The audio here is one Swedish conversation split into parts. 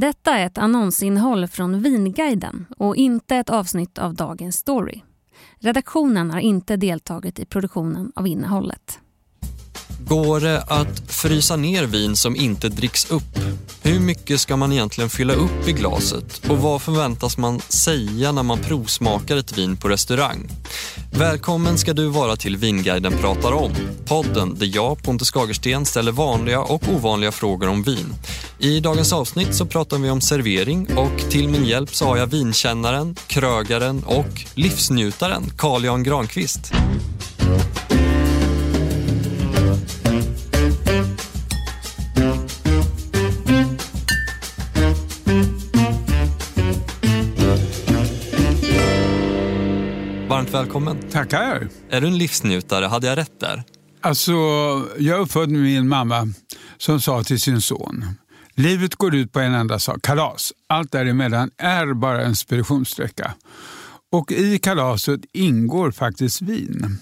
Detta är ett annonsinnehåll från Vinguiden och inte ett avsnitt av dagens story. Redaktionen har inte deltagit i produktionen av innehållet. Går det att frysa ner vin som inte dricks upp? Hur mycket ska man egentligen fylla upp i glaset? Och vad förväntas man säga när man provsmakar ett vin på restaurang? Välkommen ska du vara till Vinguiden pratar om. Podden där jag, Pontus Skagersten, ställer vanliga och ovanliga frågor om vin. I dagens avsnitt så pratar vi om servering och till min hjälp så har jag vinkännaren, krögaren och livsnjutaren Carl Jan Granqvist. Välkommen. Tackar. Är du en livsnjutare? Hade jag rätt där? Alltså, jag är uppfödd med min mamma som sa till sin son Livet går ut på en enda sak, kalas. Allt däremellan är bara en speditionssträcka. Och i kalaset ingår faktiskt vin.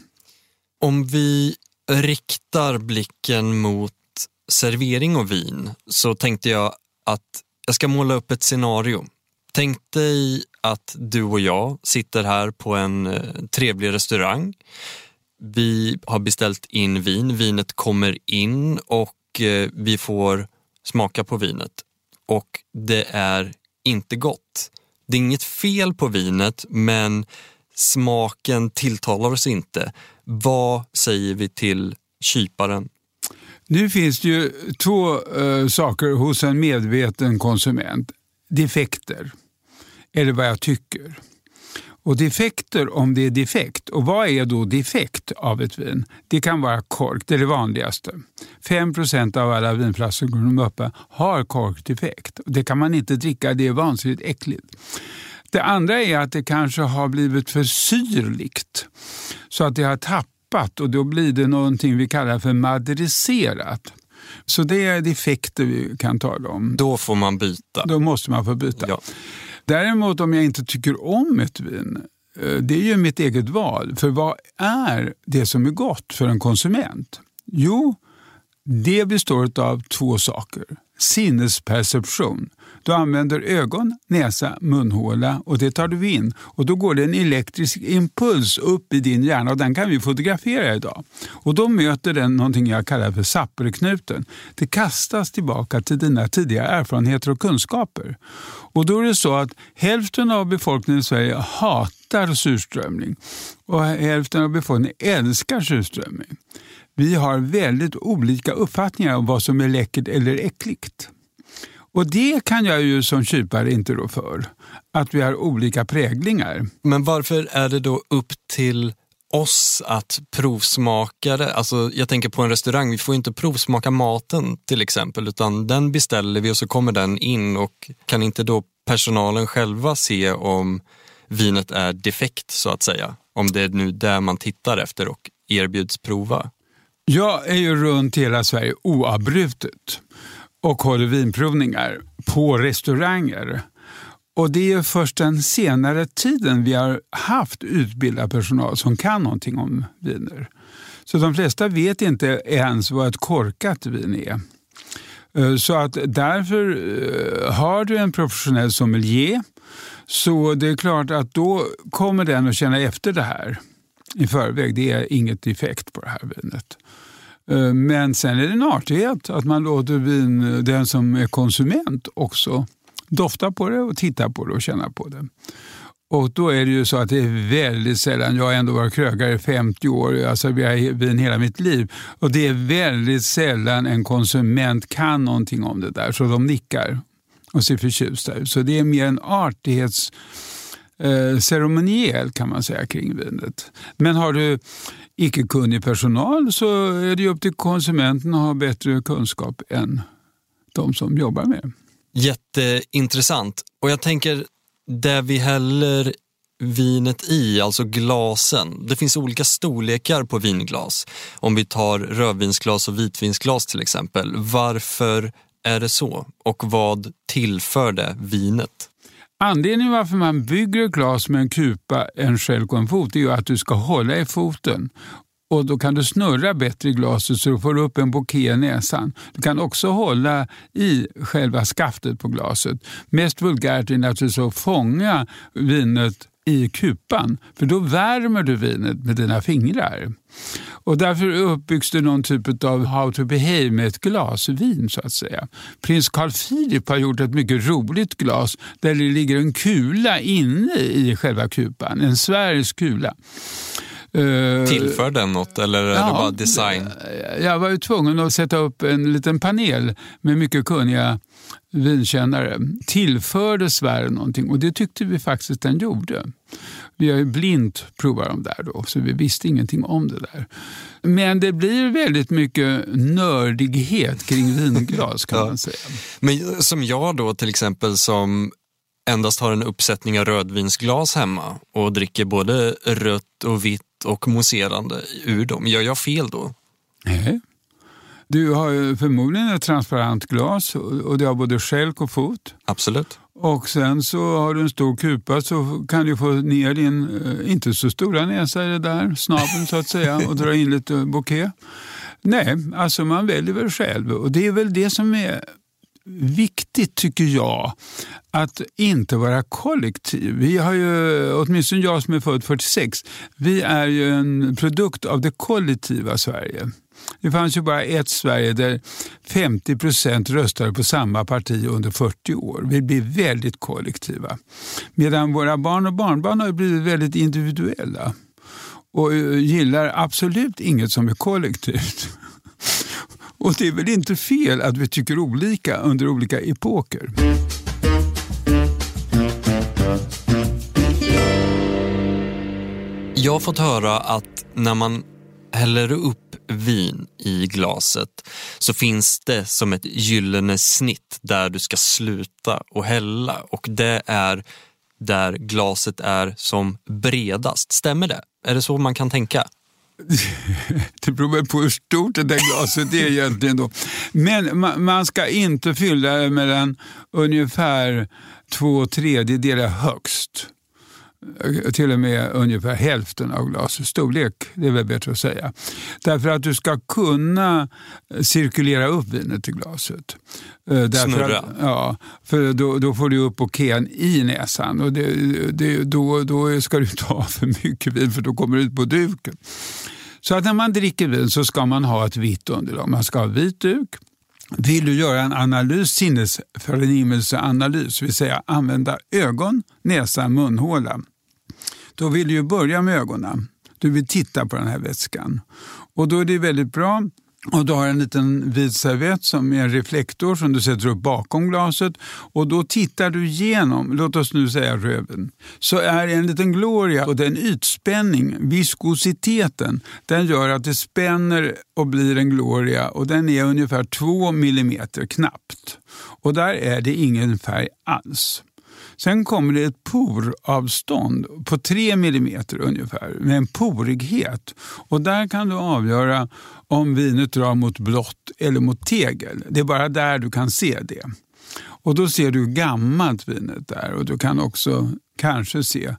Om vi riktar blicken mot servering och vin så tänkte jag att jag ska måla upp ett scenario. Tänk dig att du och jag sitter här på en eh, trevlig restaurang. Vi har beställt in vin, vinet kommer in och eh, vi får smaka på vinet. Och det är inte gott. Det är inget fel på vinet men smaken tilltalar oss inte. Vad säger vi till kyparen? Nu finns det ju två uh, saker hos en medveten konsument. Defekter, eller vad jag tycker. Och defekter om det är defekt. Och vad är då defekt av ett vin? Det kan vara kork, det är det vanligaste. 5 av alla vinflaskor de öppna har korkdefekt. Det kan man inte dricka, det är vansinnigt äckligt. Det andra är att det kanske har blivit för syrligt så att det har tappat och då blir det någonting vi kallar för maderiserat. Så det är defekter vi kan tala om. Då får man byta. Då måste man få byta. Ja. Däremot om jag inte tycker om ett vin, eh, det är ju mitt eget val. För vad är det som är gott för en konsument? Jo, det består av två saker. Sinnesperception. Du använder ögon, näsa, munhåla och det tar du in. Och Då går det en elektrisk impuls upp i din hjärna och den kan vi fotografera idag. Och Då möter den någonting jag kallar för sapperknuten. Det kastas tillbaka till dina tidiga erfarenheter och kunskaper. Och Då är det så att hälften av befolkningen i Sverige hatar surströmming och hälften av befolkningen älskar surströmming. Vi har väldigt olika uppfattningar om vad som är läckert eller äckligt. Och det kan jag ju som kypare inte rå för, att vi har olika präglingar. Men varför är det då upp till oss att provsmaka det? Alltså, jag tänker på en restaurang, vi får inte provsmaka maten till exempel, utan den beställer vi och så kommer den in och kan inte då personalen själva se om vinet är defekt så att säga? Om det är nu där man tittar efter och erbjuds prova. Jag är ju runt hela Sverige oavbrutet och håller vinprovningar på restauranger. Och Det är först den senare tiden vi har haft utbildad personal som kan någonting om viner. Så de flesta vet inte ens vad ett korkat vin är. Eh, så att därför eh, har du en professionell sommelier så det är klart att då kommer den att känna efter det här i förväg. Det är inget defekt på det här vinet. Eh, men sen är det en artighet att man låter vin, den som är konsument också dofta på det och titta på det och känna på det. Och då är det ju så att det är väldigt sällan, jag har ändå varit krögare i 50 år, alltså jag har serverat vin hela mitt liv, och det är väldigt sällan en konsument kan någonting om det där, så de nickar och ser förtjusta ut. Så det är mer en artighets eh, ceremoniell kan man säga kring vinet. Men har du icke-kunnig personal så är det upp till konsumenten att ha bättre kunskap än de som jobbar med det. Jätteintressant. Och jag tänker, där vi häller vinet i, alltså glasen. Det finns olika storlekar på vinglas. Om vi tar rödvinsglas och vitvinsglas till exempel. Varför är det så? Och vad tillför det vinet? Anledningen varför man bygger ett glas med en kupa, en skälk och en fot är ju att du ska hålla i foten och då kan du snurra bättre i glaset så du får upp en bouquet i näsan. Du kan också hålla i själva skaftet på glaset. Mest vulgärt är naturligtvis att fånga vinet i kupan, för då värmer du vinet med dina fingrar. Och därför uppbyggs det någon typ av how to behave med ett glas vin så att säga. Prins Carl Philip har gjort ett mycket roligt glas där det ligger en kula inne i själva kupan, en sfärisk kula. Eh, Tillför den något eller är ja, det bara design? Jag var ju tvungen att sätta upp en liten panel med mycket kunniga vinkännare. Tillförde sfären någonting och det tyckte vi faktiskt den gjorde. Vi har ju blint provat dem där då, så vi visste ingenting om det där. Men det blir väldigt mycket nördighet kring vinglas kan ja. man säga. Men som jag då till exempel som endast har en uppsättning av rödvinsglas hemma och dricker både rött och vitt och mousserande ur dem. Gör jag fel då? Nej. Du har förmodligen ett transparent glas och det har både skälk och fot. Absolut. Och sen så har du en stor kupa så kan du få ner din, eh, inte så stora näsa i det där, snabeln så att säga, och dra in lite bouquet. Nej, alltså man väljer väl själv och det är väl det som är viktigt tycker jag att inte vara kollektiv. Vi har ju, åtminstone jag som är född 46, vi är ju en produkt av det kollektiva Sverige. Det fanns ju bara ett Sverige där 50 procent röstade på samma parti under 40 år. Vi blir väldigt kollektiva. Medan våra barn och barnbarn har blivit väldigt individuella och eh, gillar absolut inget som är kollektivt. Och det är väl inte fel att vi tycker olika under olika epoker. Jag har fått höra att när man häller upp vin i glaset så finns det som ett gyllene snitt där du ska sluta och hälla och det är där glaset är som bredast. Stämmer det? Är det så man kan tänka? Det beror väl på hur stort det där glaset är egentligen. Då. Men man ska inte fylla det med den ungefär två tredjedelar högst. Till och med ungefär hälften av glasets storlek. Det är väl bättre att säga. Därför att du ska kunna cirkulera upp vinet i glaset. Eh, därför Snurra? Att, ja, för då, då får du upp bouqueten i näsan och det, det, då, då ska du ta för mycket vin för då kommer det ut på duken. Så att när man dricker vin så ska man ha ett vitt underlag. Man ska ha vit duk. Vill du göra en analys, sinnesförnimmelseanalys, vill säga använda ögon, näsa, munhåla, då vill du börja med ögonen. Du vill titta på den här vätskan. Och då är det väldigt bra och du har en liten vit servett som är en reflektor som du sätter upp bakom glaset och då tittar du igenom, låt oss nu säga röven, så är det en liten gloria och den ytspänning, viskositeten, den gör att det spänner och blir en gloria och den är ungefär två millimeter knappt. Och där är det ingen färg alls. Sen kommer det ett poravstånd på 3 mm ungefär med en porighet. Och där kan du avgöra om vinet drar mot blått eller mot tegel. Det är bara där du kan se det. Och då ser du gammalt vinet där och du kan också kanske se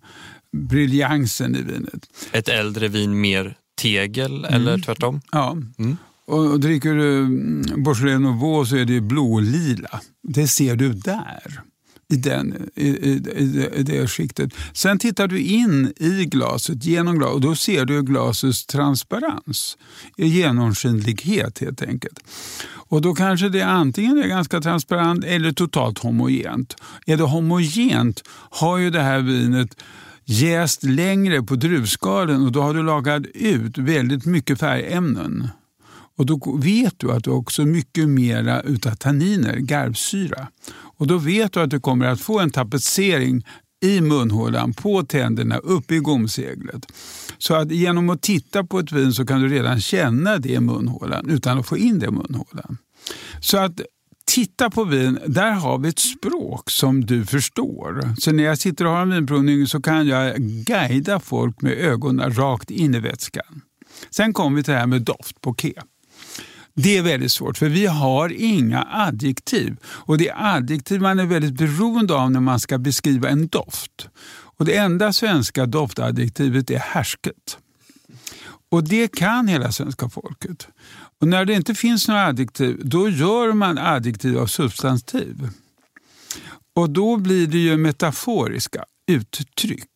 briljansen i vinet. Ett äldre vin mer tegel mm. eller tvärtom? Ja. Mm. Och, dricker du mm, Beaujolais Nouveau så är det blålila. Det ser du där i, den, i, i, i det skiktet. Sen tittar du in i glaset genom glas, och då ser du glasets transparens, genomskinlighet helt enkelt. Och då kanske det antingen är ganska transparent eller totalt homogent. Är det homogent har ju det här vinet jäst längre på druvskalen och då har du lagat ut väldigt mycket färgämnen. Och då vet du att du också mycket mera utav tanniner, garvsyra. Och då vet du att du kommer att få en tapetsering i munhålan, på tänderna, uppe i gomseglet. Så att genom att titta på ett vin så kan du redan känna det i munhålan utan att få in det i munhålan. Så att titta på vin, där har vi ett språk som du förstår. Så när jag sitter och har en vinprovning så kan jag guida folk med ögonen rakt in i vätskan. Sen kommer vi till det här med doft, bouquet. Det är väldigt svårt för vi har inga adjektiv. Och det är adjektiv man är väldigt beroende av när man ska beskriva en doft. Och Det enda svenska doftadjektivet är härsket. Och det kan hela svenska folket. Och när det inte finns några adjektiv, då gör man adjektiv av substantiv. Och då blir det ju metaforiska uttryck.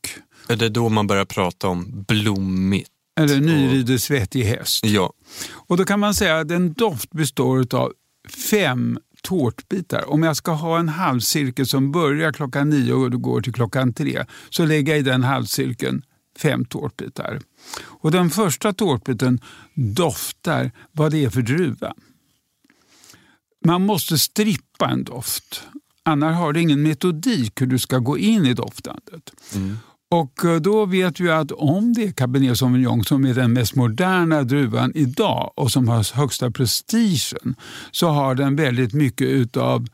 Är det då man börjar prata om blommigt? Eller nyrider svettig häst. Ja. Och då kan man säga att en doft består av fem tårtbitar. Om jag ska ha en halvcirkel som börjar klockan nio och går till klockan tre så lägger jag i den halvcirkeln fem tårtbitar. Och den första tårtbiten doftar vad det är för druva. Man måste strippa en doft. Annars har du ingen metodik hur du ska gå in i doftandet. Mm. Och eh, då vet vi att om det är Cabernet Sauvignon som är den mest moderna druvan idag och som har högsta prestigen så har den väldigt mycket utav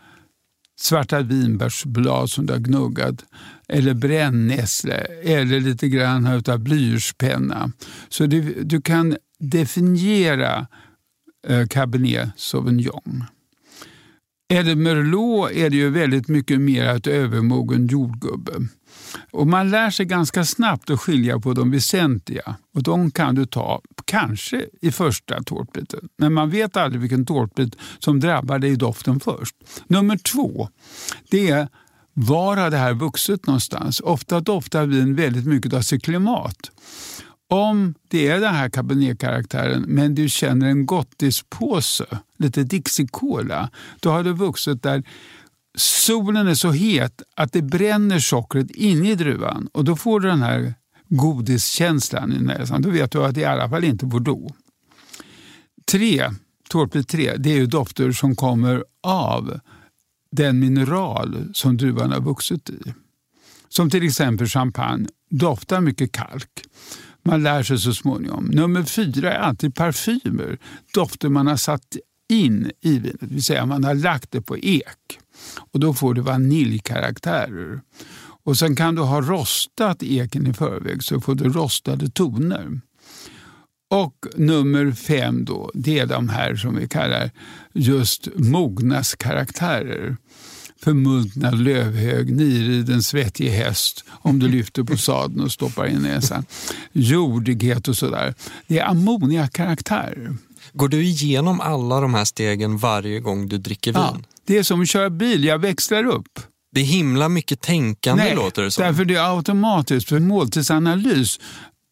svarta vinbärsblad som du har gnuggat eller brännässle eller lite grann av blyertspenna. Så du, du kan definiera eh, Cabernet Sauvignon. Eller Merlot är det ju väldigt mycket mer ett övermogen jordgubbe. Och man lär sig ganska snabbt att skilja på de väsentliga och de kan du ta kanske i första tårtbiten. Men man vet aldrig vilken tårtbit som drabbar dig i doften först. Nummer två, det är var har det här vuxit någonstans? Ofta doftar vin väldigt mycket av sitt klimat. Om det är den här kabinetkaraktären men du känner en gottispåse, lite Dixie Cola, då har det vuxit där solen är så het att det bränner sockret inne i druvan och då får du den här godiskänslan i näsan. Då vet du att det i alla fall inte är Bordeaux. Tre, Torpet 3, det är ju dofter som kommer av den mineral som druvan har vuxit i. Som till exempel champagne doftar mycket kalk. Man lär sig så småningom. Nummer fyra är alltid parfymer. Dofter man har satt in i vinet, det vill säga man har lagt det på ek. Och Då får du vaniljkaraktärer. Och Sen kan du ha rostat eken i förväg så får du rostade toner. Och nummer fem då, det är de här som vi kallar just mognadskaraktärer. Förmultnad lövhög, niriden svettig häst om du lyfter på sadeln och stoppar in näsan. Jordighet och sådär. Det är ammoniakaraktärer. Går du igenom alla de här stegen varje gång du dricker vin? Ja, det är som att köra bil, jag växlar upp. Det är himla mycket tänkande Nej, låter det som. därför det är automatiskt. För måltidsanalys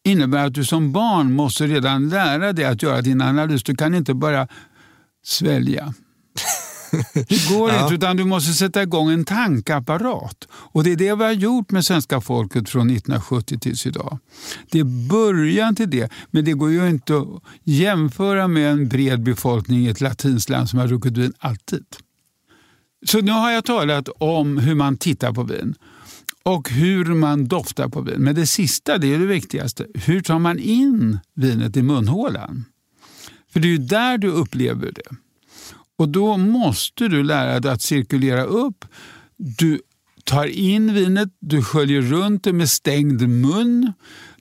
innebär att du som barn måste redan lära dig att göra din analys. Du kan inte bara svälja. Det går ja. inte, utan du måste sätta igång en tankeapparat. Och det är det vi har gjort med svenska folket från 1970 tills idag. Det är början till det, men det går ju inte att jämföra med en bred befolkning i ett latinskt land som har druckit vin alltid. Så nu har jag talat om hur man tittar på vin och hur man doftar på vin. Men det sista, det är det viktigaste. Hur tar man in vinet i munhålan? För det är ju där du upplever det. Och då måste du lära dig att cirkulera upp. Du tar in vinet, du sköljer runt det med stängd mun.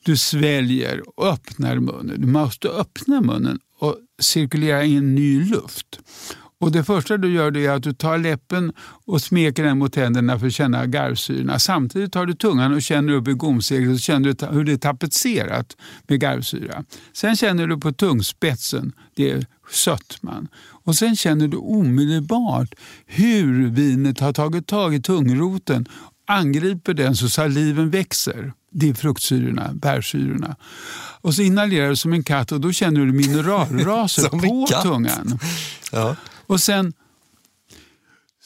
Du sväljer och öppnar munnen. Du måste öppna munnen och cirkulera in ny luft. Och Det första du gör är att du tar läppen och smeker den mot tänderna för att känna garvsyrorna. Samtidigt tar du tungan och känner upp i gomseglet och känner hur det är tapetserat med garvsyra. Sen känner du på tungspetsen, det är sötman. Och sen känner du omedelbart hur vinet har tagit tag i tungroten angriper den så saliven växer. Det är fruktsyrorna, bärsyrorna. Och så inhalerar du som en katt och då känner du mineralraser på tungan. Ja. Och sen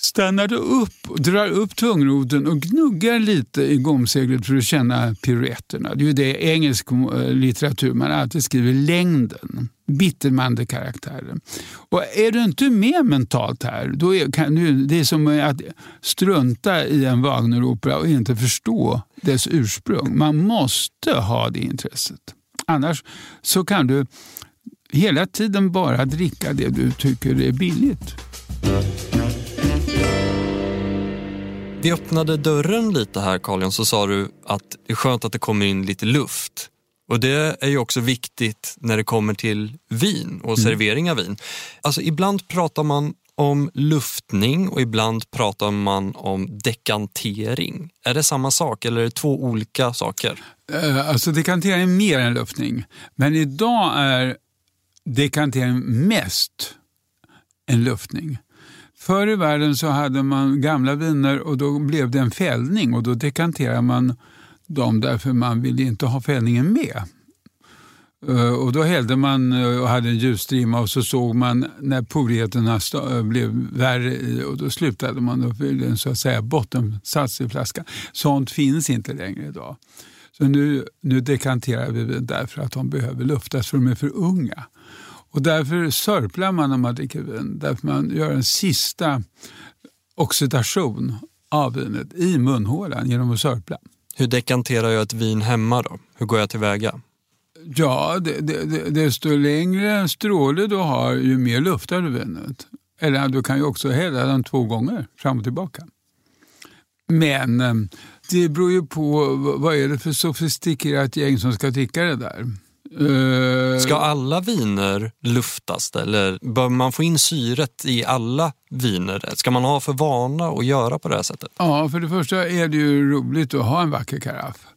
stannar du upp, drar upp tungroden och gnuggar lite i gomseglet för att känna piruetterna. Det är ju det i engelsk eh, litteratur man alltid skriver längden. Bittermandekaraktären. Och är du inte med mentalt här, då är, kan du, det är som att strunta i en Wagneropera och inte förstå dess ursprung. Man måste ha det intresset. Annars så kan du hela tiden bara dricka det du tycker är billigt. Vi öppnade dörren lite här Carl så sa du att det är skönt att det kommer in lite luft. Och det är ju också viktigt när det kommer till vin och mm. servering av vin. Alltså ibland pratar man om luftning och ibland pratar man om dekantering. Är det samma sak eller är det två olika saker? Eh, alltså dekantering är mer än luftning. Men idag är dekantering mest en luftning. Förr i världen så hade man gamla viner och då blev det en fällning och då dekanterade man dem därför man ville inte ha fällningen med. Eh, och då hällde man eh, och hade en ljusstrimma och så såg man när porigheterna eh, blev värre och då slutade man och fyllde en så att säga bottensats i flaskan. Sånt finns inte längre idag. Så nu, nu dekanterar vi vin därför att de behöver luftas för de är för unga. Och därför sörplar man när man dricker vin. Därför man gör en sista oxidation av vinet i munhålan genom att sörpla. Hur dekanterar jag ett vin hemma då? Hur går jag tillväga? Ja, det, det, desto längre stråle du har, ju mer luftar du vinet. Eller du kan ju också hälla den två gånger, fram och tillbaka. Men eh, det beror ju på vad är det för sofistikerat gäng som ska dricka det där. Uh, ska alla viner luftas eller bör man få in syret i alla viner? Ska man ha för vana att göra på det här sättet? Ja, för det första är det ju roligt att ha en vacker karaff.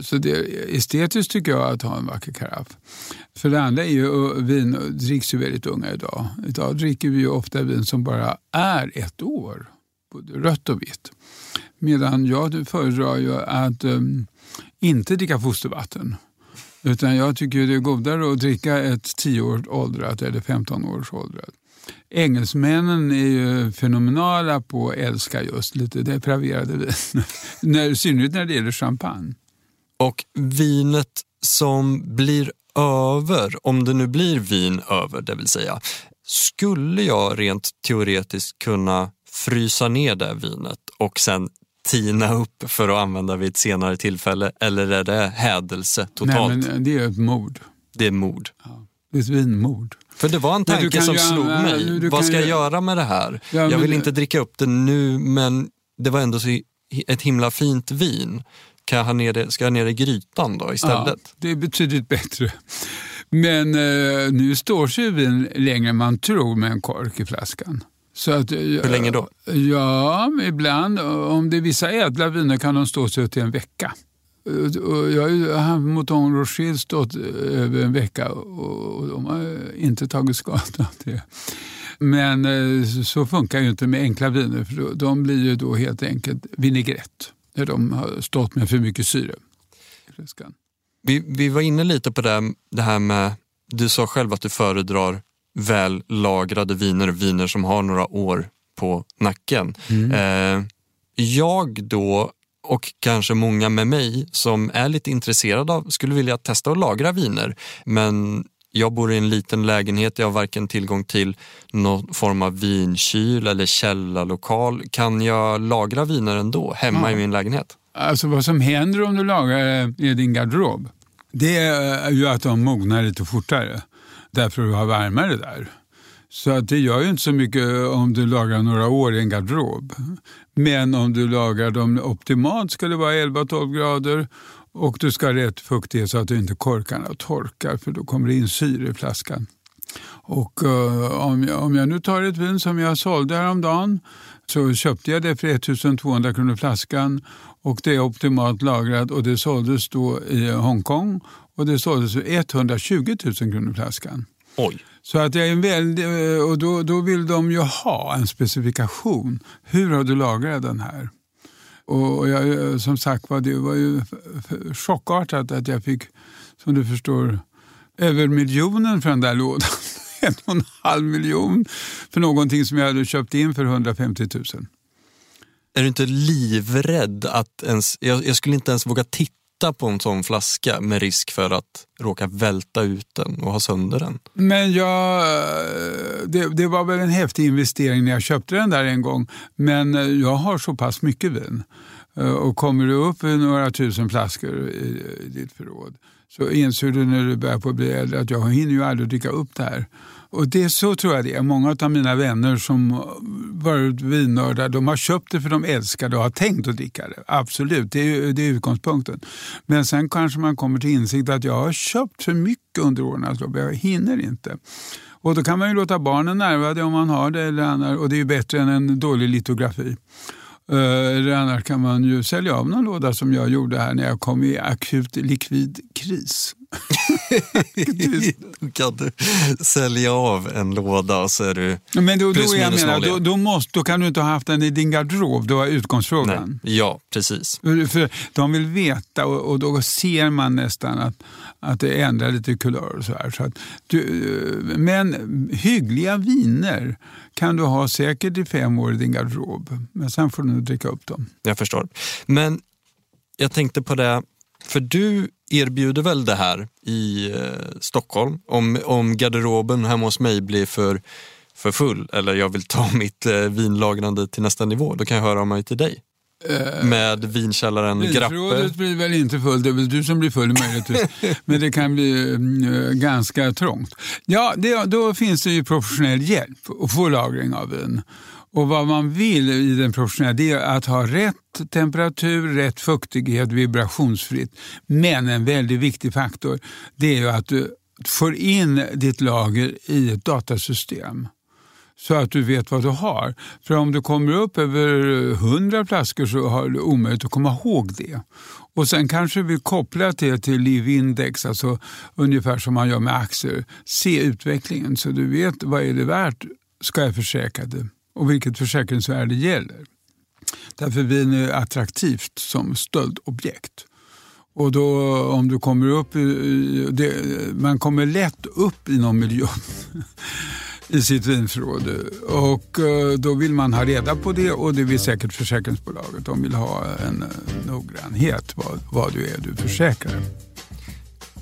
Så det är estetiskt tycker jag att ha en vacker karaff. För det andra är ju vin dricks ju väldigt unga idag. Idag dricker vi ju ofta vin som bara är ett år, både rött och vitt. Medan jag föredrar ju att um, inte dricka fostervatten. Utan jag tycker det är godare att dricka ett 10-års åldrat eller 15 års åldrat. Engelsmännen är ju fenomenala på att älska just lite depraverade vin. I synnerhet när det gäller champagne. Och vinet som blir över, om det nu blir vin över det vill säga, skulle jag rent teoretiskt kunna frysa ner det vinet och sen tina upp för att använda vid ett senare tillfälle eller är det hädelse totalt? Nej, men det är ett mord. Det är mord. Ja, det är ett vinmord. För det var en tanke som slog mig. Vad ska jag göra med det här? Ja, jag vill inte dricka upp det nu men det var ändå så ett himla fint vin. Kan jag ha ner det, ska jag ha ner det i grytan då istället? Ja, det är betydligt bättre. Men eh, nu står sig vin längre än man tror med en kork i flaskan. Så att, eh, Hur länge då? Ja, ibland. Om det är vissa ädla viner kan de stå sig till en vecka. Jag har Mouton Rocher stått över en vecka och de har inte tagit skada av det. Men eh, så funkar ju inte med enkla viner för de blir ju då helt enkelt vinägrett när de har stått med för mycket syre. Vi, vi var inne lite på det, det här med, du sa själv att du föredrar väl lagrade viner, viner som har några år på nacken. Mm. Eh, jag då och kanske många med mig som är lite intresserade av, skulle vilja testa att lagra viner. Men jag bor i en liten lägenhet, jag har varken tillgång till någon form av vinkyl eller källarlokal. Kan jag lagra viner ändå hemma ja. i min lägenhet? Alltså vad som händer om du lagrar i din garderob, det är ju att de mognar lite fortare därför att du har varmare där. Så att det gör ju inte så mycket om du lagrar några år i en garderob. Men om du lagrar dem optimalt ska det vara 11-12 grader och du ska ha rätt fuktighet så att du inte korkarna torkar för då kommer det in syre i flaskan. Och uh, om, jag, om jag nu tar ett vin som jag sålde häromdagen så köpte jag det för 1200 kronor flaskan och det är optimalt lagrat och det såldes då i Hongkong och det såldes för 120 000 kronor flaskan. Oj. Så att jag är väldigt, eh, och då, då vill de ju ha en specifikation. Hur har du lagrat den här? Och jag, eh, som sagt var, det var ju chockartat att jag fick, som du förstår, över miljonen för den där lådan. en och en halv miljon för någonting som jag hade köpt in för 150 000. Är du inte livrädd att ens, jag, jag skulle inte ens våga titta titta på en sån flaska med risk för att råka välta ut den och ha sönder den? Men jag, det, det, var väl en häftig investering när jag köpte den där en gång. Men jag har så pass mycket vin. Eh, och kommer du upp i några tusen flaskor i, ditt förråd så inser du när du börjar på bli äldre att jag hinner ju aldrig dricka upp det här. Och det är så tror jag det är. Många av mina vänner som varit vinnördar, de har köpt det för de älskar det och har tänkt att dricka det. Absolut, det är, det är utgångspunkten. Men sen kanske man kommer till insikt att jag har köpt för mycket under årens lopp. Jag hinner inte. Och då kan man ju låta barnen närva det om man har det, eller annars, och det är ju bättre än en dålig litografi. Eh, uh, eller annars kan man ju sälja av någon låda som jag gjorde här när jag kom i akut likvid kris. då kan du sälja av en låda och så är du Men då, plus då, jag menar, då, då, måste, då kan du inte ha haft den i din garderob, det var utgångsfrågan. Nej. Ja, precis. För, för de vill veta och, och, då ser man nästan att, att det ändrar lite kulör och så här. Så att du, men hyggliga viner kan du ha säkert i fem år i din garderob. Men sen får du nog dricka upp dem. Jag förstår. Men jag tänkte på det, för du erbjuder väl det här i eh, Stockholm om, om garderoben hemma hos mig blir för, för full eller jag vill ta mitt eh, vinlagrande till nästa nivå, då kan jag höra av mig till dig. Med vinkällaren Grappe. Vinförrådet blir väl inte fullt, det är väl du som blir full möjligtvis. Men det kan bli uh, ganska trångt. Ja, det, då finns det ju professionell hjälp att få lagring av vin. Och vad man vill i den professionella det är att ha rätt temperatur, rätt fuktighet, vibrationsfritt. Men en väldigt viktig faktor det är ju att du får in ditt lager i ett datasystem så att du vet vad du har. För om du kommer upp över 100 flaskor så är det omöjligt att komma ihåg det. Och sen kanske vi kopplar det till livindex, alltså ungefär som man gör med aktier. Se utvecklingen så du vet vad är det värt, ska jag försäkra det och vilket försäkringsvärde gäller. Därför vin är attraktivt som stöldobjekt. Och då om du kommer upp, i, det, man kommer lätt upp i någon miljö i sitt vinförråd. Och då vill man ha reda på det och det vill säkert försäkringsbolaget. De vill ha en noggrannhet vad, vad du är du försäkrar.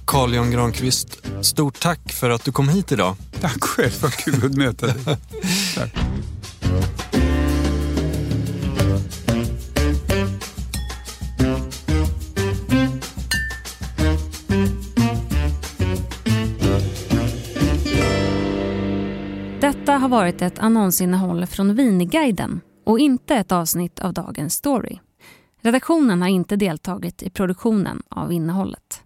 Carl Jan Granqvist, stort tack för att du kom hit idag. Tack själv, vad kul att möta dig. tack. Detta har varit ett annonsinnehåll från Vinguiden och inte ett avsnitt av Dagens Story. Redaktionen har inte deltagit i produktionen av innehållet.